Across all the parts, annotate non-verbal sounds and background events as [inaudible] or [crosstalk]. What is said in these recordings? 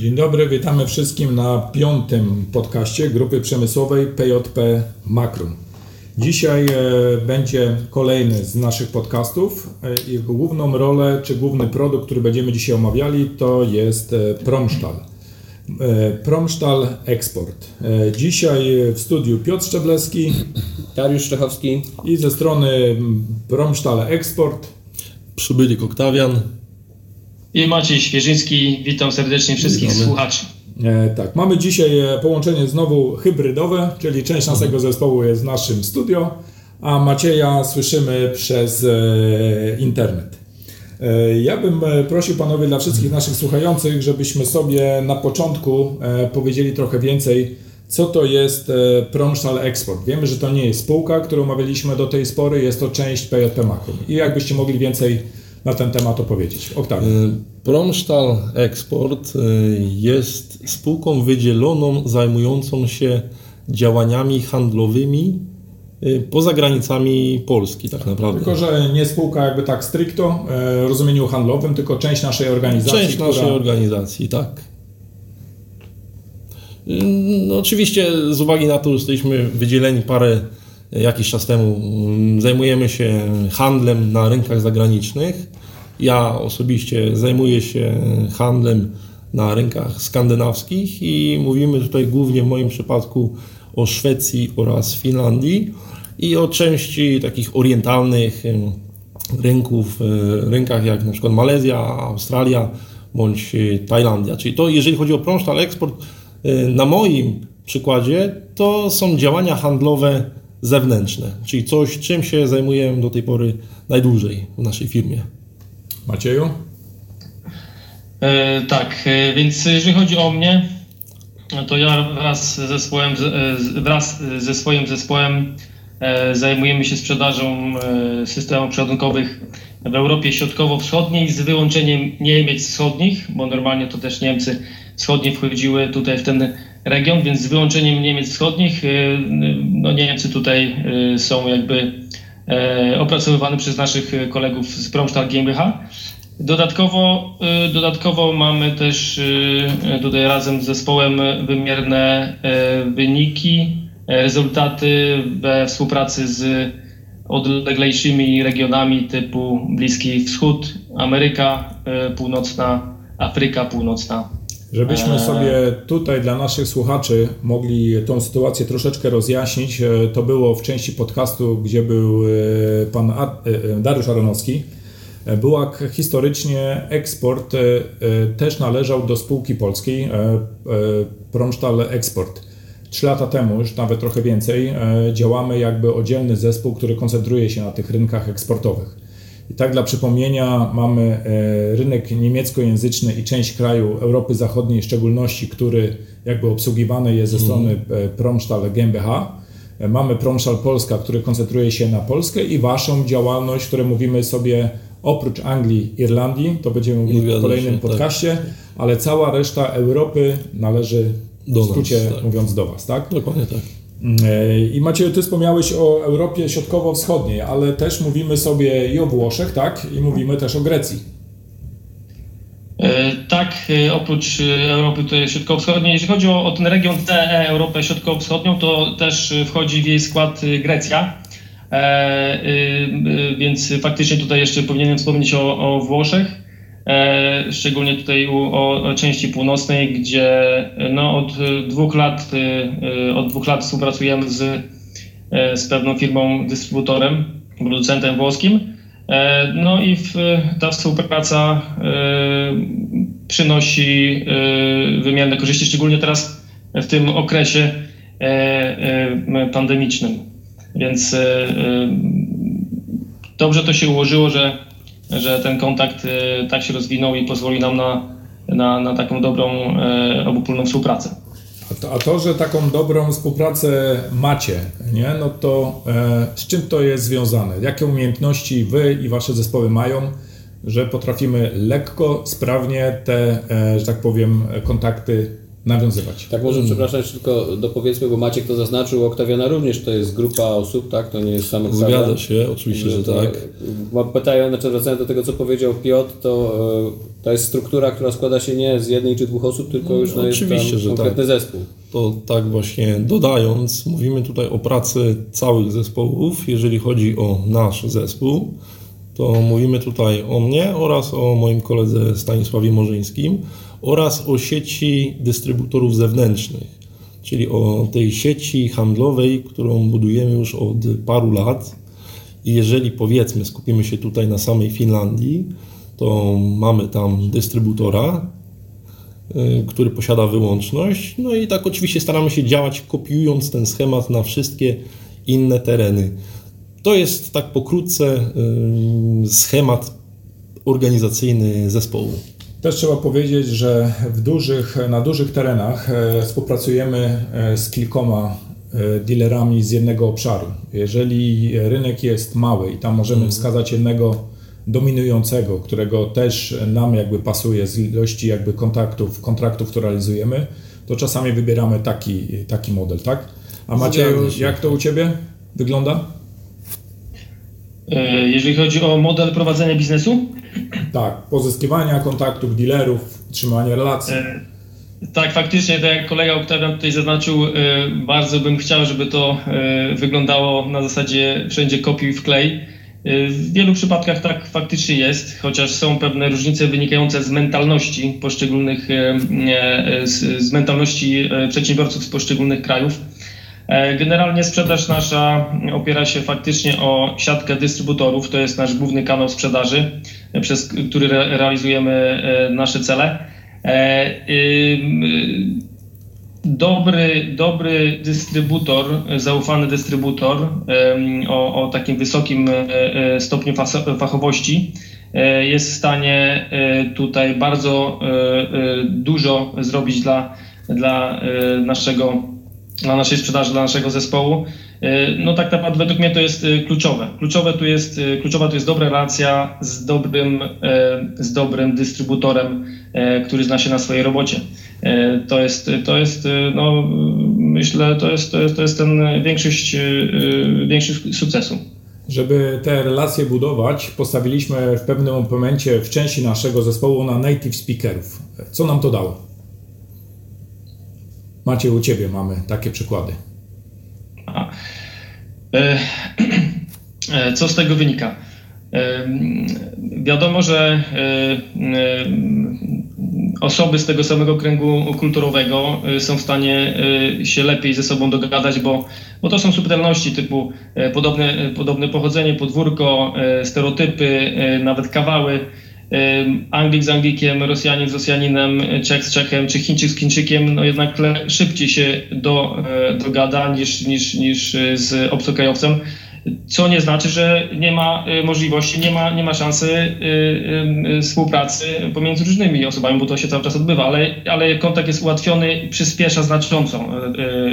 Dzień dobry, witamy wszystkim na piątym podcaście grupy przemysłowej PJP Makrum. Dzisiaj e, będzie kolejny z naszych podcastów. E, Jego główną rolę, czy główny produkt, który będziemy dzisiaj omawiali, to jest e, Promsztal. Promsztal Export. Dzisiaj w studiu Piotr Szczeblewski, Dariusz Szczechowski i ze strony Promsztal Export przybyli Oktawian i Maciej Świeżyński. Witam serdecznie wszystkich Witamy. słuchaczy. E, tak, mamy dzisiaj e, połączenie znowu hybrydowe, czyli część mhm. naszego zespołu jest w naszym studio, a Macieja słyszymy przez e, internet. E, ja bym e, prosił panowie dla wszystkich naszych słuchających, żebyśmy sobie na początku e, powiedzieli trochę więcej, co to jest Promsztal Export. Wiemy, że to nie jest spółka, którą omawialiśmy do tej pory, jest to część PJP Makro. I jakbyście mogli więcej na ten temat opowiedzieć. Oktawian. Promsztal Export jest spółką wydzieloną zajmującą się działaniami handlowymi poza granicami Polski tak naprawdę. Tylko, że nie spółka jakby tak stricto w rozumieniu handlowym, tylko część naszej organizacji. Część która... naszej organizacji, tak. No, oczywiście z uwagi na to, że jesteśmy wydzieleni parę jakiś czas temu, zajmujemy się handlem na rynkach zagranicznych ja osobiście zajmuję się handlem na rynkach skandynawskich i mówimy tutaj głównie w moim przypadku o Szwecji oraz Finlandii i o części takich orientalnych rynków, e, rynkach jak na przykład Malezja, Australia bądź Tajlandia. Czyli to, jeżeli chodzi o prążtal eksport, e, na moim przykładzie to są działania handlowe zewnętrzne, czyli coś, czym się zajmuję do tej pory najdłużej w naszej firmie. Macieju? E, tak, e, więc jeżeli chodzi o mnie, to ja wraz ze, zespołem, e, wraz ze swoim zespołem e, zajmujemy się sprzedażą e, systemów przeładunkowych w Europie Środkowo-Wschodniej z wyłączeniem Niemiec wschodnich, bo normalnie to też Niemcy wschodnie wchodziły tutaj w ten region, więc z wyłączeniem Niemiec wschodnich, e, no Niemcy tutaj są jakby E, opracowywany przez naszych kolegów z Promstal GmbH. Dodatkowo, e, dodatkowo mamy też e, tutaj razem z zespołem wymierne wyniki, rezultaty we współpracy z odleglejszymi regionami typu Bliski Wschód, Ameryka Północna, Afryka Północna Żebyśmy eee. sobie tutaj dla naszych słuchaczy mogli tą sytuację troszeczkę rozjaśnić, e, to było w części podcastu, gdzie był e, pan e, Dariusz Aronowski. Była historycznie eksport też należał do spółki polskiej Promsztal Export. Trzy lata temu, już nawet trochę więcej, działamy jakby oddzielny zespół, który koncentruje się na tych rynkach eksportowych. I tak dla przypomnienia mamy e, rynek niemieckojęzyczny i część kraju Europy Zachodniej w szczególności, który jakby obsługiwany jest ze mhm. strony e, Promstal GmbH. E, mamy Promstal Polska, który koncentruje się na Polskę i waszą działalność, które mówimy sobie oprócz Anglii, Irlandii, to będziemy mówili w kolejnym się, tak. podcaście, tak. ale cała reszta Europy należy do w skrócie nas, tak. mówiąc do was, tak? Dokładnie tak. I Maciej, ty wspomniałeś o Europie Środkowo-Wschodniej, ale też mówimy sobie i o Włoszech, tak? I mówimy też o Grecji. E, tak, e, oprócz e, Europy Środkowo-Wschodniej, jeżeli chodzi o, ten region CE, Europę Środkowo-Wschodnią, to też wchodzi w jej skład Grecja. E, więc faktycznie tutaj jeszcze powinienem wspomnieć o, o Włoszech. E, szczególnie tutaj o, o części północnej, gdzie no, od dwóch lat e, od dwóch lat współpracujemy z, e, z pewną firmą, dystrybutorem, producentem włoskim. No i w, ta współpraca przynosi wymierne korzyści, szczególnie teraz w tym okresie pandemicznym. Więc dobrze to się ułożyło, że że ten kontakt y, tak się rozwinął i pozwoli nam na, na, na taką dobrą, e, obopólną współpracę. A to, a to, że taką dobrą współpracę macie, nie? no to e, z czym to jest związane? Jakie umiejętności wy i wasze zespoły mają, że potrafimy lekko, sprawnie te, e, że tak powiem, kontakty nawiązywać. Tak może, przepraszam, jeszcze tylko dopowiedzmy, bo Maciek to zaznaczył, Oktawiana również to jest grupa osób, tak? To nie jest sam Oktawian. Zgadza się, oczywiście, że tak. Pytają, znaczy wracając do tego, co powiedział Piotr, to, e, to jest struktura, która składa się nie z jednej czy dwóch osób, tylko już no, jest tam konkretny tak. zespół. To tak właśnie dodając, mówimy tutaj o pracy całych zespołów. Jeżeli chodzi o nasz zespół, to mówimy tutaj o mnie oraz o moim koledze Stanisławie Morzyńskim oraz o sieci dystrybutorów zewnętrznych, czyli o tej sieci handlowej, którą budujemy już od paru lat. I jeżeli powiedzmy skupimy się tutaj na samej Finlandii, to mamy tam dystrybutora, y, który posiada wyłączność. No i tak oczywiście staramy się działać kopiując ten schemat na wszystkie inne tereny. To jest tak pokrótce y, schemat organizacyjny zespołu. Też trzeba powiedzieć, że w dużych, na dużych terenach e, współpracujemy e, z kilkoma e, dealerami z jednego obszaru. Jeżeli rynek jest mały i tam możemy wskazać jednego dominującego, którego też nam jakby pasuje z ilości jakby kontaktów, kontraktów, które realizujemy, to czasami wybieramy taki, taki model, tak? A się. jak to u Ciebie wygląda? Jeżeli chodzi o model prowadzenia biznesu, Tak, pozyskiwania kontaktów, dealerów, utrzymywania relacji. E, Tak, faktycznie, tak jak kolega Oktawian tutaj zaznaczył, e, bardzo bym chciał, żeby to e, wyglądało na zasadzie wszędzie kopiuj wklej. E, W wielu przypadkach tak faktycznie jest, chociaż są pewne różnice wynikające z mentalności poszczególnych, z, mentalności przedsiębiorców z poszczególnych krajów. E, Generalnie sprzedaż nasza opiera się faktycznie o siatkę dystrybutorów. To jest nasz główny kanał sprzedaży, przez który re- realizujemy e, nasze cele. E, Dobry, dobry dystrybutor, zaufany dystrybutor o, o takim wysokim stopniu fachowości jest w stanie tutaj bardzo dużo zrobić dla, dla naszego dla naszej sprzedaży, dla naszego zespołu. E, No tak naprawdę według mnie to jest e, kluczowe. Kluczowe tu jest, e, kluczowa tu jest dobra relacja z dobrym, z dobrym dystrybutorem, który zna się na swojej robocie. To jest, to jest no, myślę, to jest, to jest, to jest ten większość, większość sukcesu. Żeby te relacje budować, postawiliśmy w pewnym momencie w części naszego zespołu na native speakerów. Co nam to dało? Macie u Ciebie mamy takie przykłady. E, [clears throat] e, Co z tego wynika? E, Wiadomo, że osoby z tego samego kręgu kulturowego są w stanie się lepiej ze sobą dogadać, bo, bo to są subtelności typu podobne, podobne pochodzenie, podwórko, stereotypy, nawet kawały. Anglik z Anglikiem, Rosjanin z Rosjaninem, Czech z Czechem, czy Chińczyk z Chińczykiem, no jednak szybciej się do, e, dogada niż, niż, niż e, z obcokrajowcem. Co nie znaczy, że nie ma e, możliwości, nie ma, nie ma szansy współpracy pomiędzy różnymi osobami, bo to się cały czas odbywa, ale, ale kontakt jest ułatwiony przyspiesza znacząco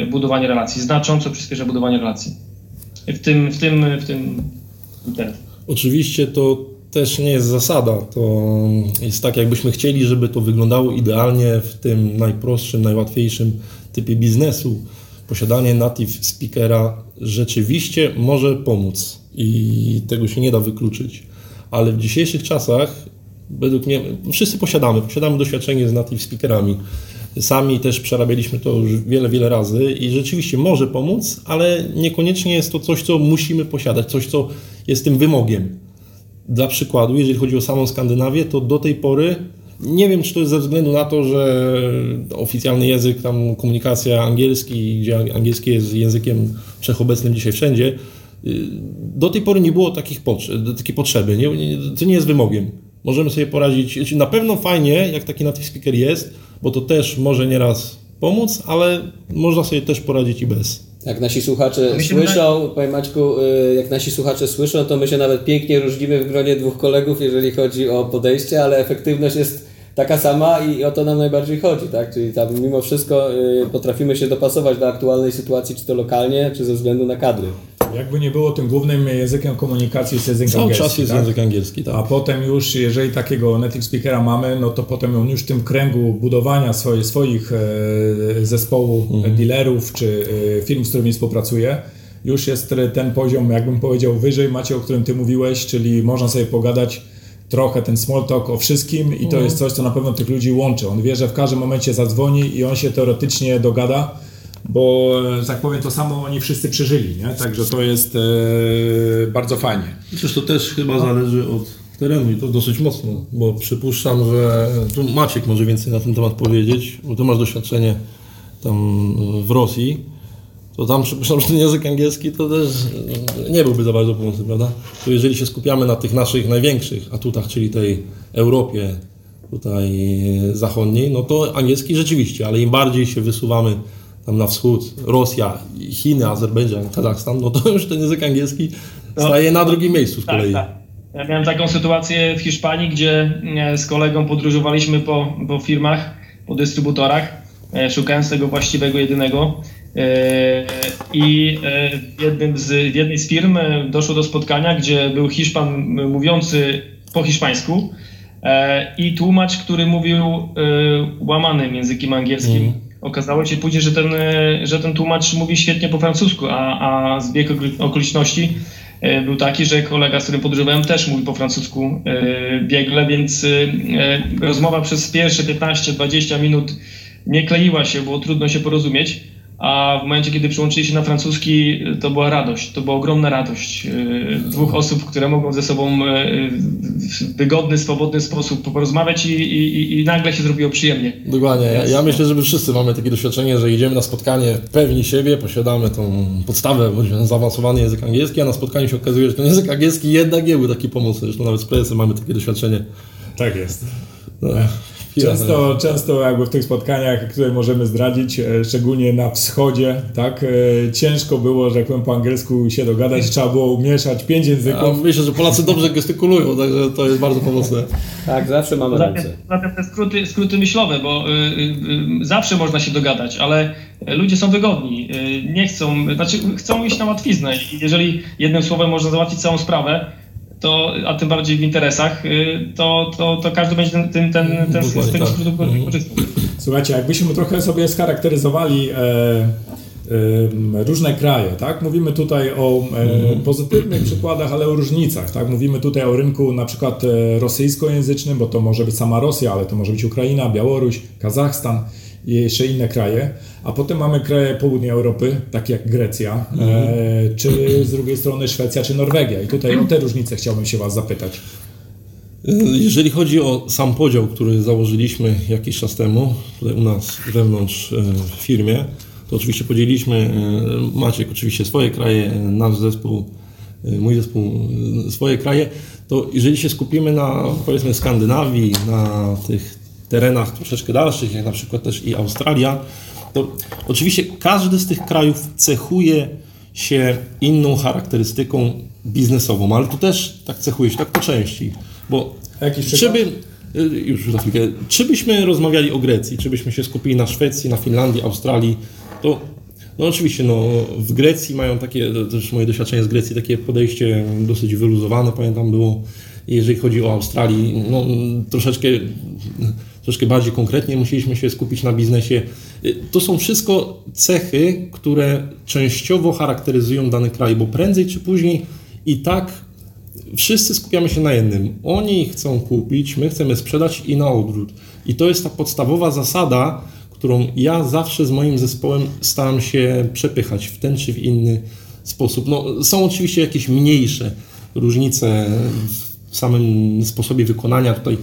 budowanie relacji, znacząco przyspiesza budowanie relacji. W tym, w tym, w tym, teraz. Oczywiście to też nie jest zasada. To jest tak, jakbyśmy chcieli, żeby to wyglądało idealnie w tym najprostszym, najłatwiejszym typie biznesu. Posiadanie native speakera rzeczywiście może pomóc i tego się nie da wykluczyć. Ale w dzisiejszych czasach, według mnie, wszyscy posiadamy, posiadamy doświadczenie z native speakerami. Sami też przerabialiśmy to już wiele, wiele razy i rzeczywiście może pomóc, ale niekoniecznie jest to coś, co musimy posiadać, coś, co jest tym wymogiem. Dla przykładu, jeżeli chodzi o samą Skandynawię, to do tej pory nie wiem, czy to jest ze względu na to, że oficjalny język, tam komunikacja angielski, gdzie angielski jest językiem wszechobecnym dzisiaj wszędzie, y, do tej pory nie było takich potrzeb, takiej potrzeby. Nie, nie, to nie jest wymogiem. Możemy sobie poradzić. znaczy Na pewno fajnie, jak taki native speaker jest, bo to też może nieraz pomóc, ale można sobie też poradzić i bez. Jak nasi słuchacze słyszą, panie Maćku, y, jak nasi słuchacze słyszą, to my się nawet pięknie różnimy w gronie dwóch kolegów, jeżeli chodzi o podejście, ale efektywność jest taka sama i o to nam najbardziej chodzi, tak? Czyli tam mimo wszystko y, potrafimy się dopasować do aktualnej sytuacji, czy to lokalnie, czy ze względu na kadry. Jakby nie było, tym głównym językiem komunikacji jest język Cały angielski. czas jest tak? język angielski, A tak. potem już, jeżeli takiego native speakera mamy, no to potem on już w tym kręgu budowania swoje, swoich e, zespołu Mhm. dealerów czy e, firm, z którymi współpracuje, już jest ten poziom, jakbym powiedział, wyżej, Macie, o którym Ty mówiłeś, czyli można sobie pogadać trochę ten small talk o wszystkim i to Mhm. jest coś, co na pewno tych ludzi łączy. On wie, że w każdym momencie zadzwoni i on się teoretycznie dogada, bo, e, tak powiem, to samo oni wszyscy przeżyli, nie? Także to jest e, bardzo fajnie. Przecież to też chyba zależy od terenu i to dosyć mocno, bo przypuszczam, że tu Maciek może więcej na ten temat powiedzieć, bo ty masz doświadczenie tam w Rosji, to tam [laughs] przypuszczam, że ten język angielski to też nie byłby za bardzo pomocny, prawda? To jeżeli się skupiamy na tych naszych największych atutach, czyli tej Europie tutaj zachodniej, no to angielski rzeczywiście, ale im bardziej się wysuwamy tam na wschód, Rosja, Chiny, Azerbejdżan, Kazachstan, no to [laughs] już ten język angielski staje na drugim miejscu z Tak, kolei. tak. Ja miałem taką sytuację w Hiszpanii, gdzie e, z kolegą podróżowaliśmy po, po firmach, po dystrybutorach, e, szukając tego właściwego, jedynego. E, I w, jednym z, w jednej z firm doszło do spotkania, gdzie był Hiszpan mówiący po hiszpańsku i tłumacz, który mówił łamanym językiem angielskim. Okazało się później, że ten, e, że ten tłumacz mówi świetnie po francusku, a, a zbieg okoli- okoliczności e, był taki, że kolega, z którym podróżowałem, też mówi po francusku e, biegle, więc rozmowa przez pierwsze 15-20 minut nie kleiła się, było trudno się porozumieć. A w momencie, kiedy przyłączyli się na francuski, to była radość. To była ogromna radość. E, Dwóch osób, które mogą ze sobą e, w wygodny, swobodny sposób porozmawiać i, i, i nagle się zrobiło przyjemnie. Dokładnie. Ja, ja myślę, że my wszyscy mamy takie doświadczenie, że idziemy na spotkanie pewni siebie, posiadamy tą podstawę, bądź zaawansowany język angielski, a na spotkaniu się okazuje, że ten język angielski jednak nie był taki pomocny. Zresztą nawet z prezesem mamy takie doświadczenie. Tak jest. No, Często, często jakby w tych spotkaniach, które możemy zdradzić, e, szczególnie na wschodzie, tak, e, ciężko było, że jak powiem po angielsku się dogadać, [laughs] trzeba było mieszać pięć języków. myślę, że Polacy dobrze gestykulują, także to jest bardzo pomocne. Tak, zawsze mamy Poza ręce. tym te skróty, skróty myślowe, bo y, y, y, zawsze można się dogadać, ale ludzie są wygodni. Y, nie chcą, znaczy chcą iść na łatwiznę. I jeżeli jednym słowem można załatwić całą sprawę, to, a tym bardziej w interesach, y, to, to, to każdy będzie ten, ten, ten, ten, z tego tak. Mhm. korzystał. Słuchajcie, jakbyśmy trochę sobie scharakteryzowali e, e, różne kraje, tak? Mówimy tutaj o e, pozytywnych przykładach, ale o różnicach, tak? Mówimy tutaj o rynku na przykład e, rosyjskojęzycznym, bo to może być sama Rosja, ale to może być Ukraina, Białoruś, Kazachstan i jeszcze inne kraje. A potem mamy kraje południa Europy, takie jak Grecja, e, czy z drugiej strony Szwecja, czy Norwegia. I tutaj o te różnice chciałbym się Was zapytać. Jeżeli chodzi o sam podział, który założyliśmy jakiś czas temu, tutaj u nas wewnątrz e, w firmie, to oczywiście podzieliliśmy, e, Maciek oczywiście swoje kraje, e, nasz zespół, e, mój zespół e, swoje kraje, to jeżeli się skupimy na powiedzmy Skandynawii, na tych terenach troszeczkę dalszych, jak na przykład też i Australia, to oczywiście każdy z tych krajów cechuje się inną charakterystyką biznesową, ale to też tak cechuje się tak po części, bo czy by, y, już za chwilkę, czy byśmy rozmawiali o Grecji, czy byśmy się skupili na Szwecji, na Finlandii, Australii, to no oczywiście no, w Grecji mają takie, też moje doświadczenie z Grecji, takie podejście dosyć wyluzowane, pamiętam było, jeżeli chodzi o Australii, no troszeczkę, troszeczkę bardziej konkretnie musieliśmy się skupić na biznesie. To są wszystko cechy, które częściowo charakteryzują dany kraj, bo prędzej czy później i tak wszyscy skupiamy się na jednym. Oni chcą kupić, my chcemy sprzedać i na odwrót. I to jest ta podstawowa zasada, którą ja zawsze z moim zespołem staram się przepychać w ten czy w inny sposób. No, są oczywiście jakieś mniejsze różnice samym sposobie wykonania. Tutaj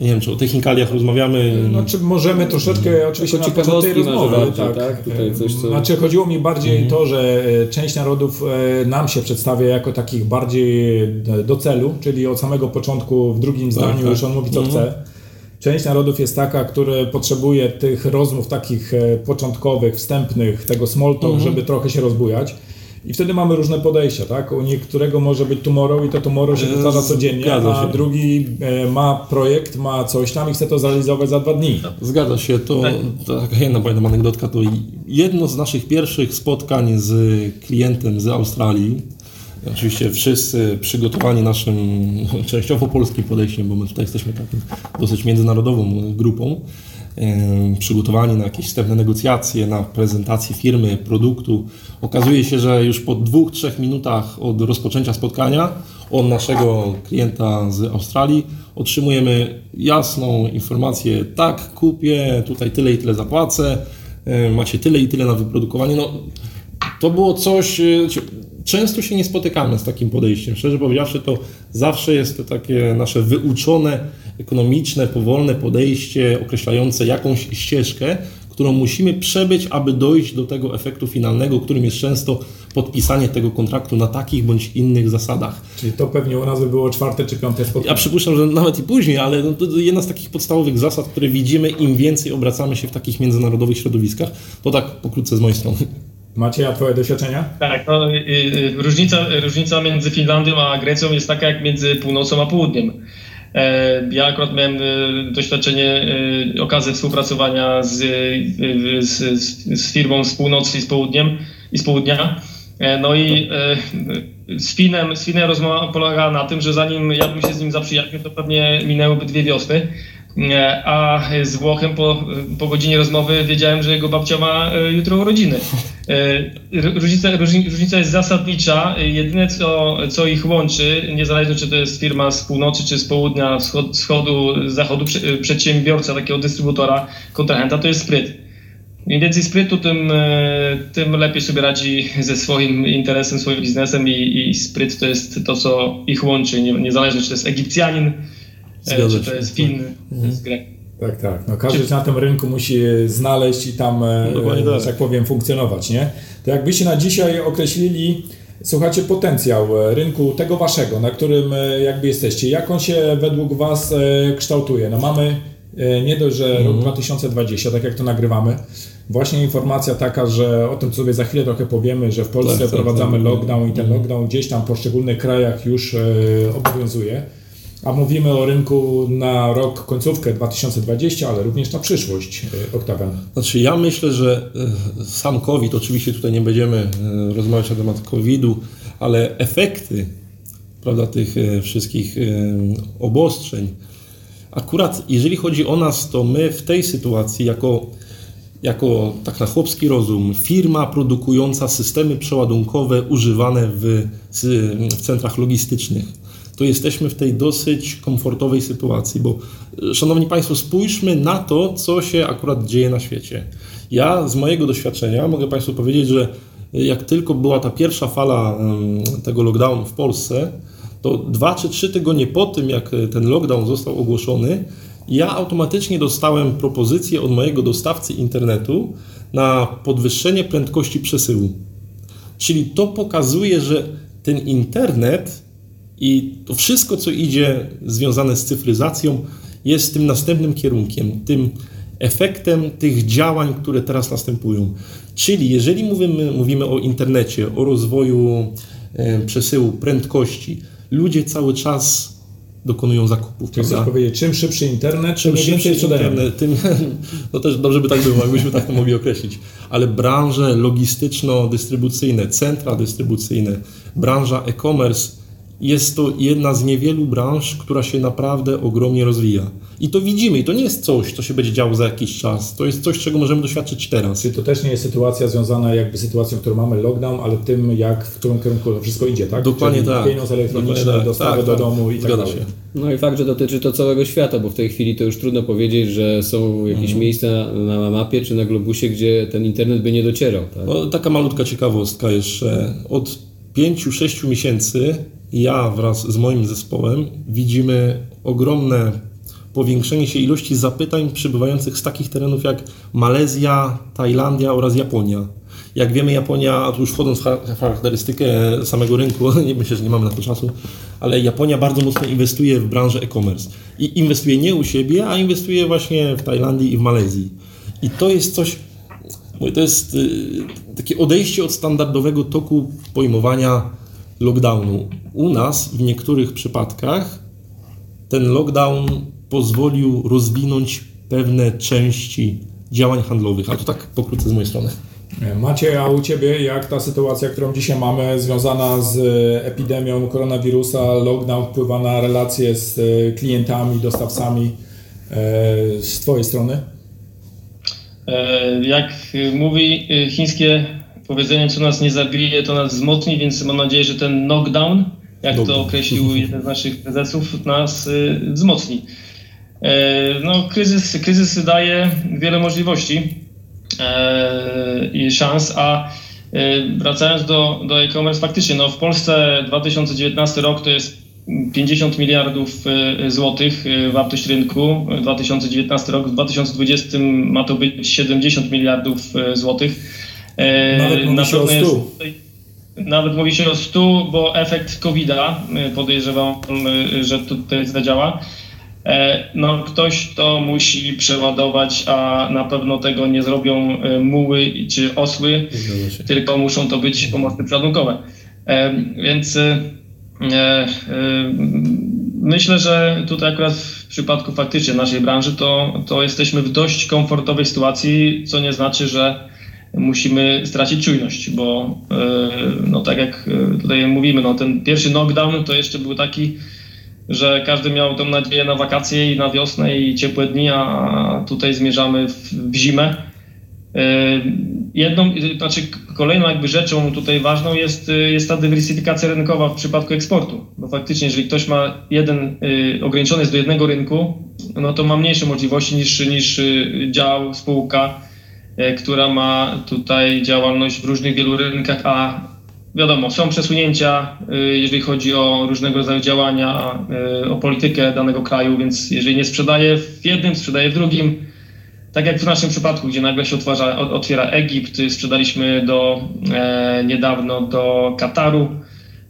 nie wiem, czy o technikaliach rozmawiamy. Znaczy możemy troszeczkę oczywiście Jako na początku tej rozmowy. bardziej, tak? Tutaj coś, co- Znaczy chodziło mi bardziej to, że e, część narodów e, nam się przedstawia jako takich bardziej e, do celu, czyli od samego początku w drugim zdaniu tak. już on mówi co chce. Część narodów jest taka, która potrzebuje tych rozmów takich e, początkowych, wstępnych, tego small talk, żeby trochę się rozbujać. I wtedy mamy różne podejścia, tak? U niektórego może być tomorrow i to tomorrow się powtarza codziennie, Zgadza a się. drugi e, ma projekt, ma coś tam i chce to zrealizować za dwa dni. Zgadza się, to, to taka jedna pamiętam anegdotka, to jedno z naszych pierwszych spotkań z klientem z Australii, oczywiście wszyscy przygotowani naszym częściowo polskim podejściem, bo my tutaj jesteśmy takim dosyć międzynarodową grupą, em, przygotowani na jakieś wstępne negocjacje, na prezentację firmy, produktu. Okazuje się, że już po dwóch, trzech minutach od rozpoczęcia spotkania od naszego klienta z Australii otrzymujemy jasną informację, tak, kupię, tutaj tyle i tyle zapłacę, macie tyle i tyle na wyprodukowanie. No, to było coś, e, często się nie spotykamy z takim podejściem. Szczerze powiedziawszy, to zawsze jest to takie nasze wyuczone, ekonomiczne, powolne podejście określające jakąś ścieżkę, którą musimy przebyć, aby dojść do tego efektu finalnego, którym jest często podpisanie tego kontraktu na takich bądź innych zasadach. Czyli to pewnie u nas by było czwarte czy piąte Ja spotkanie. przypuszczam, że nawet i później, ale no to jedna z takich podstawowych zasad, które widzimy, im więcej obracamy się w takich międzynarodowych środowiskach. To tak pokrótce z mojej strony. Macie a twoje doświadczenia? Tak, no, y, y, różnica, różnica między Finlandią a Grecją jest taka jak między północą a południem. E, Ja akurat miałem y, doświadczenie, y, okazję współpracowania z, z, z, firmą z północy i z południem i z południa. E, No i e, z Finem, z Finem rozmowa polegała na tym, że zanim ja bym się z nim zaprzyjaźnił, to pewnie minęłyby dwie wiosny. E, A z Włochem po, po godzinie rozmowy wiedziałem, że jego babcia ma e, jutro urodziny. E, Różnica, różni- różnica jest zasadnicza. Jedyne, co, co ich łączy, niezależnie czy to jest firma z północy, czy z południa, wschod, wschodu, zachodu, prze- przedsiębiorca, takiego dystrybutora, kontrahenta, to jest spryt. Im więcej sprytu, tym, tym lepiej sobie radzi ze swoim interesem, swoim biznesem i, i spryt to jest to, co ich łączy, nie, niezależnie czy to jest Egipcjanin, Zgadza czy to jest Fin, czy to jest Grek. Tak, tak. No, każdy się na tym rynku musi znaleźć i tam, e, Dokładnie e, tak. że tak powiem, funkcjonować, nie? To jakbyście na dzisiaj określili, słuchajcie, potencjał e, rynku tego waszego, na którym e, jakby jesteście, jak on się według was e, kształtuje? No mamy e, nie dość, że rok 2020, tak jak to nagrywamy, właśnie informacja taka, że o tym sobie za chwilę trochę powiemy, że w Polsce Tak, tak, wprowadzamy tak. lockdown i ten lockdown gdzieś tam w poszczególnych krajach już e, obowiązuje. A mówimy o rynku na rok, końcówkę 2020, ale również na przyszłość, e, Oktawian. Znaczy ja myślę, że e, sam COVID, oczywiście tutaj nie będziemy e, rozmawiać na temat COVID-u, ale efekty prawda, tych wszystkich obostrzeń, akurat jeżeli chodzi o nas, to my w tej sytuacji jako, jako tak na chłopski rozum, firma produkująca systemy przeładunkowe używane w, w centrach logistycznych, to jesteśmy w tej dosyć komfortowej sytuacji, bo e, szanowni Państwo, spójrzmy na to, co się akurat dzieje na świecie. Ja z mojego doświadczenia mogę Państwu powiedzieć, że jak tylko była ta pierwsza fala tego lockdownu w Polsce, to dwa czy trzy tygodnie po tym, jak e, ten lockdown został ogłoszony, ja automatycznie dostałem propozycję od mojego dostawcy internetu na podwyższenie prędkości przesyłu. Czyli to pokazuje, że ten internet i to wszystko, co idzie związane z cyfryzacją, jest tym następnym kierunkiem, tym efektem tych działań, które teraz następują. Czyli jeżeli mówimy, mówimy o internecie, o rozwoju e, przesyłu, prędkości, ludzie cały czas dokonują zakupów. Czyli chcesz powiedzieć, czym szybszy internet, Czym więcej sprzedajemy. internet, tym, [laughs] no też dobrze by tak było, jakbyśmy tak to mogli określić. Ale branże logistyczno-dystrybucyjne, centra dystrybucyjne, branża e-commerce jest to jedna z niewielu branż, która się naprawdę ogromnie rozwija. I to widzimy, i to nie jest coś, co się będzie działo za jakiś czas. To jest coś, czego możemy doświadczyć teraz. Czyli to też nie jest sytuacja związana jakby z sytuacją, w której mamy lockdown, ale tym, jak, w którym kierunku to wszystko idzie, tak? Dokładnie Czyli tak. Pieniądz elektroniczny, Dokładnie tak. dostawy Tak, do tak. domu i tak dalej. się. No i fakt, że dotyczy to całego świata, bo w tej chwili to już trudno powiedzieć, że są jakieś Mhm. miejsca na mapie czy na globusie, gdzie ten internet by nie docierał. Tak? No, taka malutka ciekawostka jeszcze. Od 5-6 miesięcy ja wraz z moim zespołem widzimy ogromne powiększenie się ilości zapytań przybywających z takich terenów jak Malezja, Tajlandia oraz Japonia. Jak wiemy, Japonia, tu już wchodząc w cha- charakterystykę samego rynku, [laughs] nie myślę, że nie mamy na to czasu, ale Japonia bardzo mocno inwestuje w branżę e-commerce. I inwestuje nie u siebie, a inwestuje właśnie w Tajlandii i w Malezji. I to jest coś, to jest y, takie odejście od standardowego toku pojmowania lockdownu. U nas w niektórych przypadkach ten lockdown pozwolił rozwinąć pewne części działań handlowych, a to tak pokrótce z mojej strony. Macie, a u Ciebie jak ta sytuacja, którą dzisiaj mamy, związana z epidemią koronawirusa, lockdown wpływa na relacje z e, klientami, dostawcami e, z Twojej strony? E, jak mówi chińskie powiedzenie, co nas nie zabije, to nas wzmocni, więc mam nadzieję, że ten knockdown, jak to określił jeden z naszych prezesów, nas wzmocni. No, kryzys, kryzys daje wiele możliwości E, i szans, a e, wracając do, do e-commerce, faktycznie no w Polsce 2019 rok to jest 50 miliardów e, złotych wartość rynku, 2019 rok, w 2020 ma to być 70 miliardów złotych. Nawet mówi się o 100. Jest, nawet mówi się o 100, bo efekt COVID-a podejrzewam, że tutaj zadziała. E, no, ktoś to musi przeładować, a na pewno tego nie zrobią e, muły czy osły, tylko muszą to być pomocy przeładunkowe. E, więc myślę, że tutaj akurat w przypadku faktycznie naszej branży to, to jesteśmy w dość komfortowej sytuacji, co nie znaczy, że musimy stracić czujność, bo no tak jak tutaj mówimy, no ten pierwszy knockdown to jeszcze był taki że każdy miał tą nadzieję na wakacje i na wiosnę i ciepłe dni, a tutaj zmierzamy w, w zimę. E, jedną, znaczy kolejną jakby rzeczą tutaj ważną jest, jest ta dywersyfikacja rynkowa w przypadku eksportu, bo faktycznie jeżeli ktoś ma jeden, ograniczony jest do jednego rynku, no to ma mniejsze możliwości niż, niż dział, spółka, która ma tutaj działalność w różnych wielu rynkach, a wiadomo, są przesunięcia, y, jeżeli chodzi o różnego rodzaju działania, y, o politykę danego kraju, więc jeżeli nie sprzedaje w jednym, sprzedaje w drugim. Tak jak w naszym przypadku, gdzie nagle się otwarza, otwiera Egipt, sprzedaliśmy do, e, niedawno do Kataru,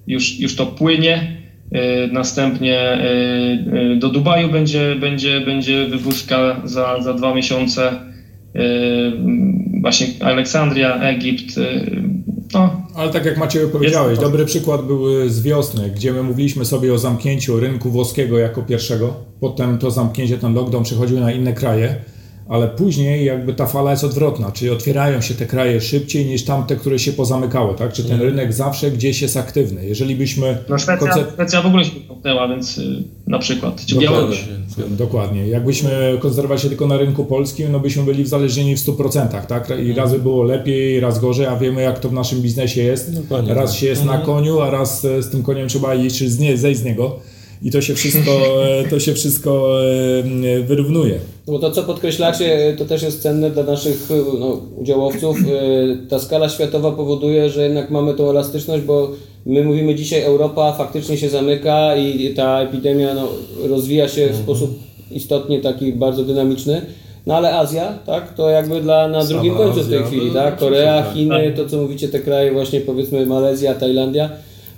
już, już to płynie. E, następnie e, do Dubaju będzie, będzie, będzie wywózka za, za dwa miesiące. Właśnie Aleksandria, Egipt, no. Ale tak jak Maciej powiedziałeś, dobry przykład był z wiosny, gdzie my mówiliśmy sobie o zamknięciu rynku włoskiego jako pierwszego. Potem to zamknięcie, ten lockdown przechodził na inne kraje ale później jakby ta fala jest odwrotna, czyli otwierają się te kraje szybciej niż tamte, które się pozamykały, tak? Czy ten mm. rynek zawsze gdzieś jest aktywny. Jeżeli byśmy... No Szwecja. Szwecja w ogóle się zamknęła, więc y, na przykład, czy Białoruś. Dokładnie. Jakbyśmy koncentrowali się tylko na rynku polskim, no byśmy byli uzależnieni w 100%, tak? I mm. razy było lepiej, raz gorzej, a wiemy jak to w naszym biznesie jest. Dokładnie. Raz tak. się jest na mhm. koniu, a raz e, z tym koniem trzeba iść, czy zejść z niego i to się wszystko, [laughs] to się wszystko e, wyrównuje. Bo to, co podkreślacie, to też jest cenne dla naszych no, udziałowców. E, ta skala światowa powoduje, że jednak mamy tą elastyczność, bo my mówimy dzisiaj Europa faktycznie się zamyka i ta epidemia no, rozwija się w mhm. sposób istotnie taki bardzo dynamiczny. No ale Azja, tak, to jakby dla, na drugim końcu w tej chwili, tak? Korea, Chiny, to co mówicie, te kraje właśnie powiedzmy Malezja, Tajlandia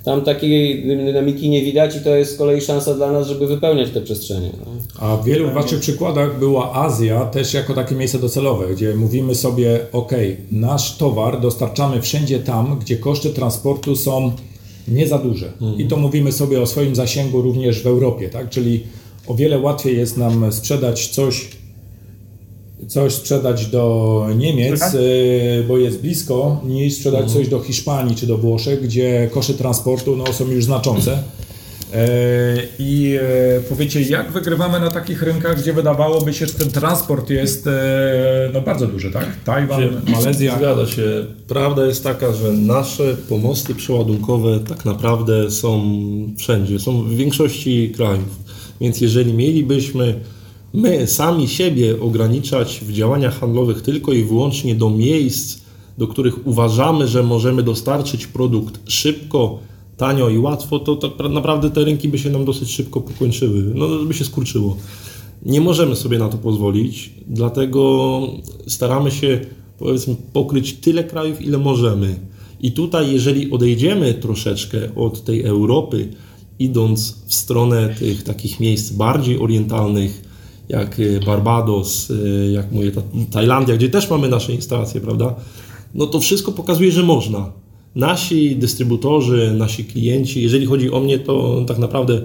tam takiej dynamiki nie widać i to jest z kolei szansa dla nas, żeby wypełniać te przestrzenie. No. A w wielu Waszych przykładach była Azja też jako takie miejsce docelowe, gdzie mówimy sobie, ok, nasz towar dostarczamy wszędzie tam, gdzie koszty transportu są nie za duże. Mhm. I to mówimy sobie o swoim zasięgu również w Europie, tak? Czyli o wiele łatwiej jest nam sprzedać coś coś sprzedać do Niemiec, y, bo jest blisko, niż sprzedać mhm. coś do Hiszpanii czy do Włoszech, gdzie koszty transportu no, są już znaczące. E, I e, powiecie, jak wygrywamy na takich rynkach, gdzie wydawałoby się, że ten transport jest e, no, bardzo duży, tak? Tajwan, Malezja. Zgadza się. Prawda jest taka, że nasze pomosty przeładunkowe tak naprawdę są wszędzie, są w większości krajów. Więc jeżeli mielibyśmy my sami siebie ograniczać w działaniach handlowych tylko i wyłącznie do miejsc, do których uważamy, że możemy dostarczyć produkt szybko, tanio i łatwo, to tak naprawdę te rynki by się nam dosyć szybko pokończyły, no by się skurczyło. Nie możemy sobie na to pozwolić, dlatego staramy się powiedzmy pokryć tyle krajów, ile możemy. I tutaj, jeżeli odejdziemy troszeczkę od tej Europy, idąc w stronę tych takich miejsc bardziej orientalnych, jak Barbados, jak mówię, Tajlandia, gdzie też mamy nasze instalacje, prawda? No to wszystko pokazuje, że można. Nasi dystrybutorzy, nasi klienci, jeżeli chodzi o mnie, to tak naprawdę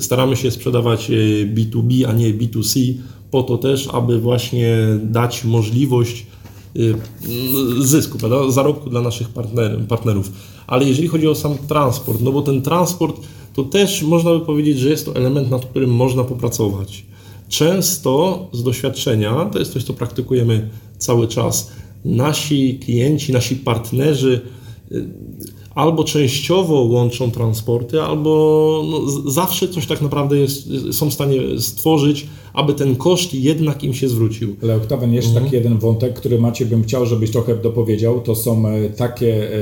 staramy się sprzedawać B2B, a nie B2C, po to też, aby właśnie dać możliwość zysku, prawda? zarobku dla naszych partner, partnerów. Ale jeżeli chodzi o sam transport, no bo ten transport to też można by powiedzieć, że jest to element, nad którym można popracować. Często z doświadczenia, to jest coś, co praktykujemy cały czas, nasi klienci, nasi partnerzy y, albo częściowo łączą transporty, albo no, zawsze coś tak naprawdę jest, są w stanie stworzyć, aby ten koszt jednak im się zwrócił. Ale Oktawian, jeszcze mhm. taki jeden wątek, który Macie bym chciał, żebyś trochę dopowiedział, to są e, takie e,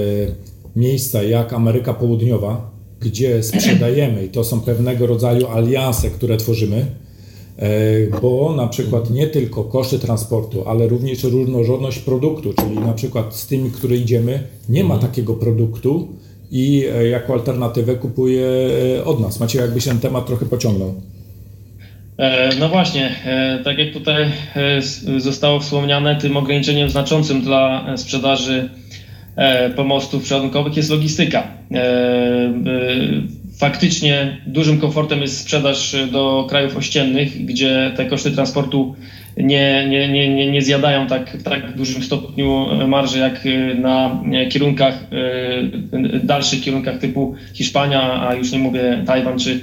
miejsca jak Ameryka Południowa, gdzie sprzedajemy i to są pewnego rodzaju alianse, które tworzymy, bo na przykład nie tylko koszty transportu, ale również różnorodność produktu, czyli na przykład z tymi, które idziemy, nie ma takiego produktu i e, jako alternatywę kupuje e, od nas. Macie jakby się ten temat trochę pociągnął. No właśnie, tak jak tutaj zostało wspomniane, tym ograniczeniem znaczącym dla sprzedaży E, pomostów przeładunkowych jest logistyka. E, e, faktycznie dużym komfortem jest sprzedaż do krajów ościennych, gdzie te koszty transportu nie, nie, nie, nie zjadają tak, w tak dużym stopniu marży jak na kierunkach, dalszych kierunkach typu Hiszpania, a już nie mówię Tajwan czy,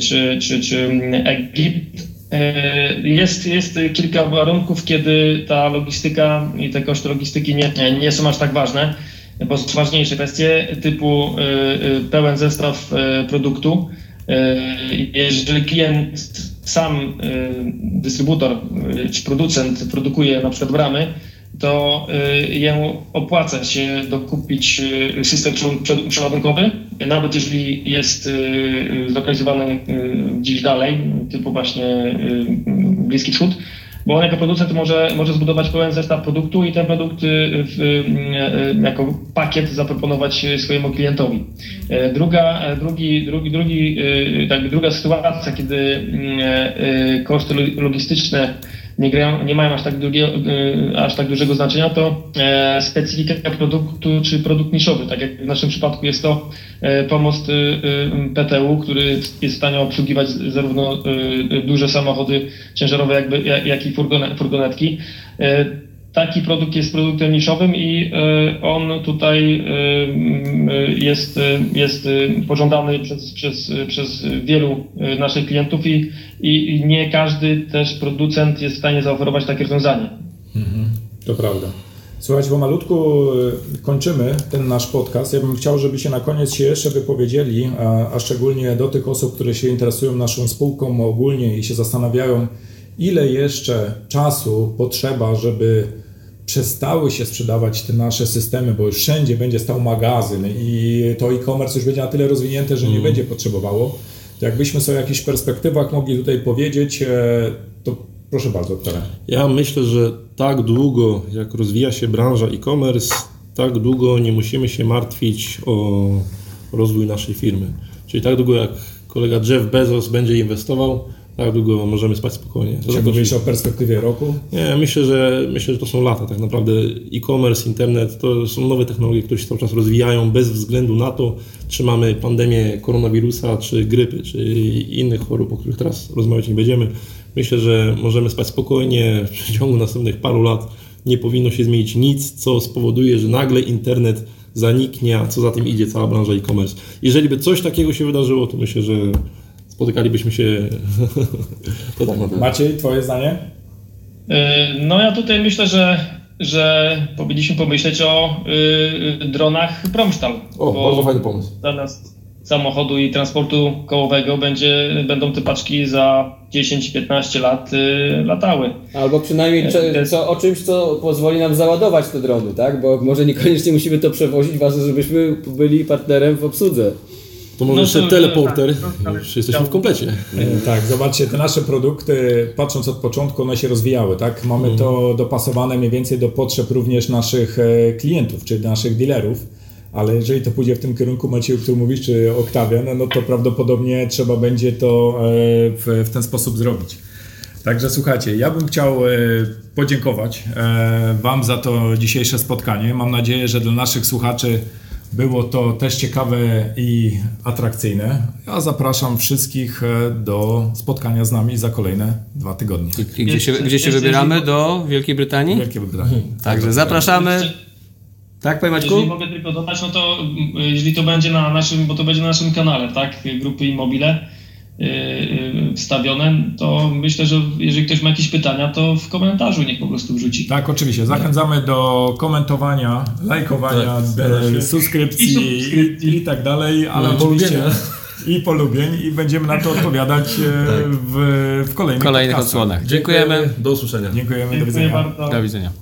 czy, czy, czy Egipt. E, jest, jest kilka warunków, kiedy ta logistyka i te koszty logistyki nie, nie są aż tak ważne, bo są ważniejsze kwestie typu e, e, pełen zestaw produktu. Jeżeli klient sam, dystrybutor czy producent produkuje na przykład bramy, to y, jemu opłaca się dokupić y, system przeładunkowy, nawet jeżeli jest y, zlokalizowany gdzieś dalej, typu właśnie Bliski Wschód, bo on jako producent może, może zbudować pełen zestaw produktu i ten produkt w, jako pakiet zaproponować swojemu klientowi. Druga, drugi, drugi, drugi, tak, druga sytuacja, kiedy koszty logistyczne nie, grają, nie mają aż tak, drugie, aż tak dużego znaczenia, to e, specyfika produktu czy produkt niszowy. Tak jak w naszym przypadku jest to e, pomost e, PTU, który jest w stanie obsługiwać zarówno duże samochody ciężarowe, jakby, jak i furgonetki taki produkt jest produktem niszowym i e, on tutaj e, jest, jest pożądany przez, przez, przez wielu naszych klientów i, i nie każdy też producent jest w stanie zaoferować takie rozwiązanie. Mhm, to prawda. Słuchajcie, bo malutku e, kończymy ten nasz podcast. Ja bym chciał, żebyście na koniec się jeszcze wypowiedzieli, a, a szczególnie do tych osób, które się interesują naszą spółką ogólnie i się zastanawiają, ile jeszcze czasu potrzeba, żeby przestały się sprzedawać te nasze systemy, bo już wszędzie będzie stał magazyn i to e-commerce już będzie na tyle rozwinięte, że nie mm. będzie potrzebowało. To jakbyśmy sobie o jakichś perspektywach mogli tutaj powiedzieć, e, to proszę bardzo, Ptera. Ja myślę, że tak długo, jak rozwija się branża e-commerce, tak długo nie musimy się martwić o rozwój naszej firmy. Czyli tak długo, jak kolega Jeff Bezos będzie inwestował, tak długo możemy spać spokojnie. Czy mówisz o perspektywie roku? Nie, myślę, że myślę, że to są lata. Tak naprawdę e-commerce, internet to są nowe technologie, które się cały czas rozwijają bez względu na to, czy mamy pandemię koronawirusa, czy grypy, czy innych chorób, o których teraz rozmawiać nie będziemy. Myślę, że możemy spać spokojnie w przeciągu następnych paru lat. Nie powinno się zmienić nic, co spowoduje, że nagle internet zaniknie, a co za tym idzie cała branża e-commerce. Jeżeli by coś takiego się wydarzyło, to myślę, że spotykalibyśmy się. [laughs] to tak naprawdę. Maciej, Twoje zdanie? E, no ja tutaj myślę, że, że powinniśmy pomyśleć o y, dronach Promstal. O, bardzo fajny pomysł. Zamiast samochodu i transportu kołowego będzie, będą te paczki za 10-15 lat y, latały. Albo przynajmniej e, co, o czymś, co pozwoli nam załadować te drony, tak? Bo może niekoniecznie musimy to przewozić, ważne, żebyśmy byli partnerem w obsłudze. To może no jeszcze to, teleporter, tak, już jesteśmy w komplecie. E, tak, zobaczcie, te nasze produkty, patrząc od początku, one się rozwijały, tak? Mamy to mhm. dopasowane mniej więcej do potrzeb również naszych e, klientów, czy naszych dealerów, ale jeżeli to pójdzie w tym kierunku, Maciej, o którym mówisz, czy Octavian, no to prawdopodobnie trzeba będzie to e, w, w ten sposób zrobić. Także słuchajcie, ja bym chciał podziękować Wam za to dzisiejsze spotkanie. Mam nadzieję, że dla naszych słuchaczy było to też ciekawe i atrakcyjne. Ja zapraszam wszystkich e, do spotkania z nami za kolejne dwa tygodnie. I gdzie się, gdzie się wybieramy? Do Wielkiej Brytanii? Wielkie Brytanii. Także zapraszamy. Tak, panie Maćku? Jeżeli mogę tylko dodać, no to mm, jeżeli to będzie na naszym, bo to będzie na naszym kanale, tak, grupy Immobile wstawione, to myślę, że jeżeli ktoś ma jakieś pytania, to w komentarzu niech po prostu wrzuci. Tak, oczywiście. Zachęcamy do komentowania, lajkowania, Tak, subskrypcji I subskrypcji. i, i tak dalej, ale No, oczywiście i polubień i będziemy na to odpowiadać e, w, w kolejnych, W kolejnych podcastach. odsłonach. Dziękujemy. Do usłyszenia. Dziękujemy, do Dziękuję widzenia. bardzo. Do widzenia.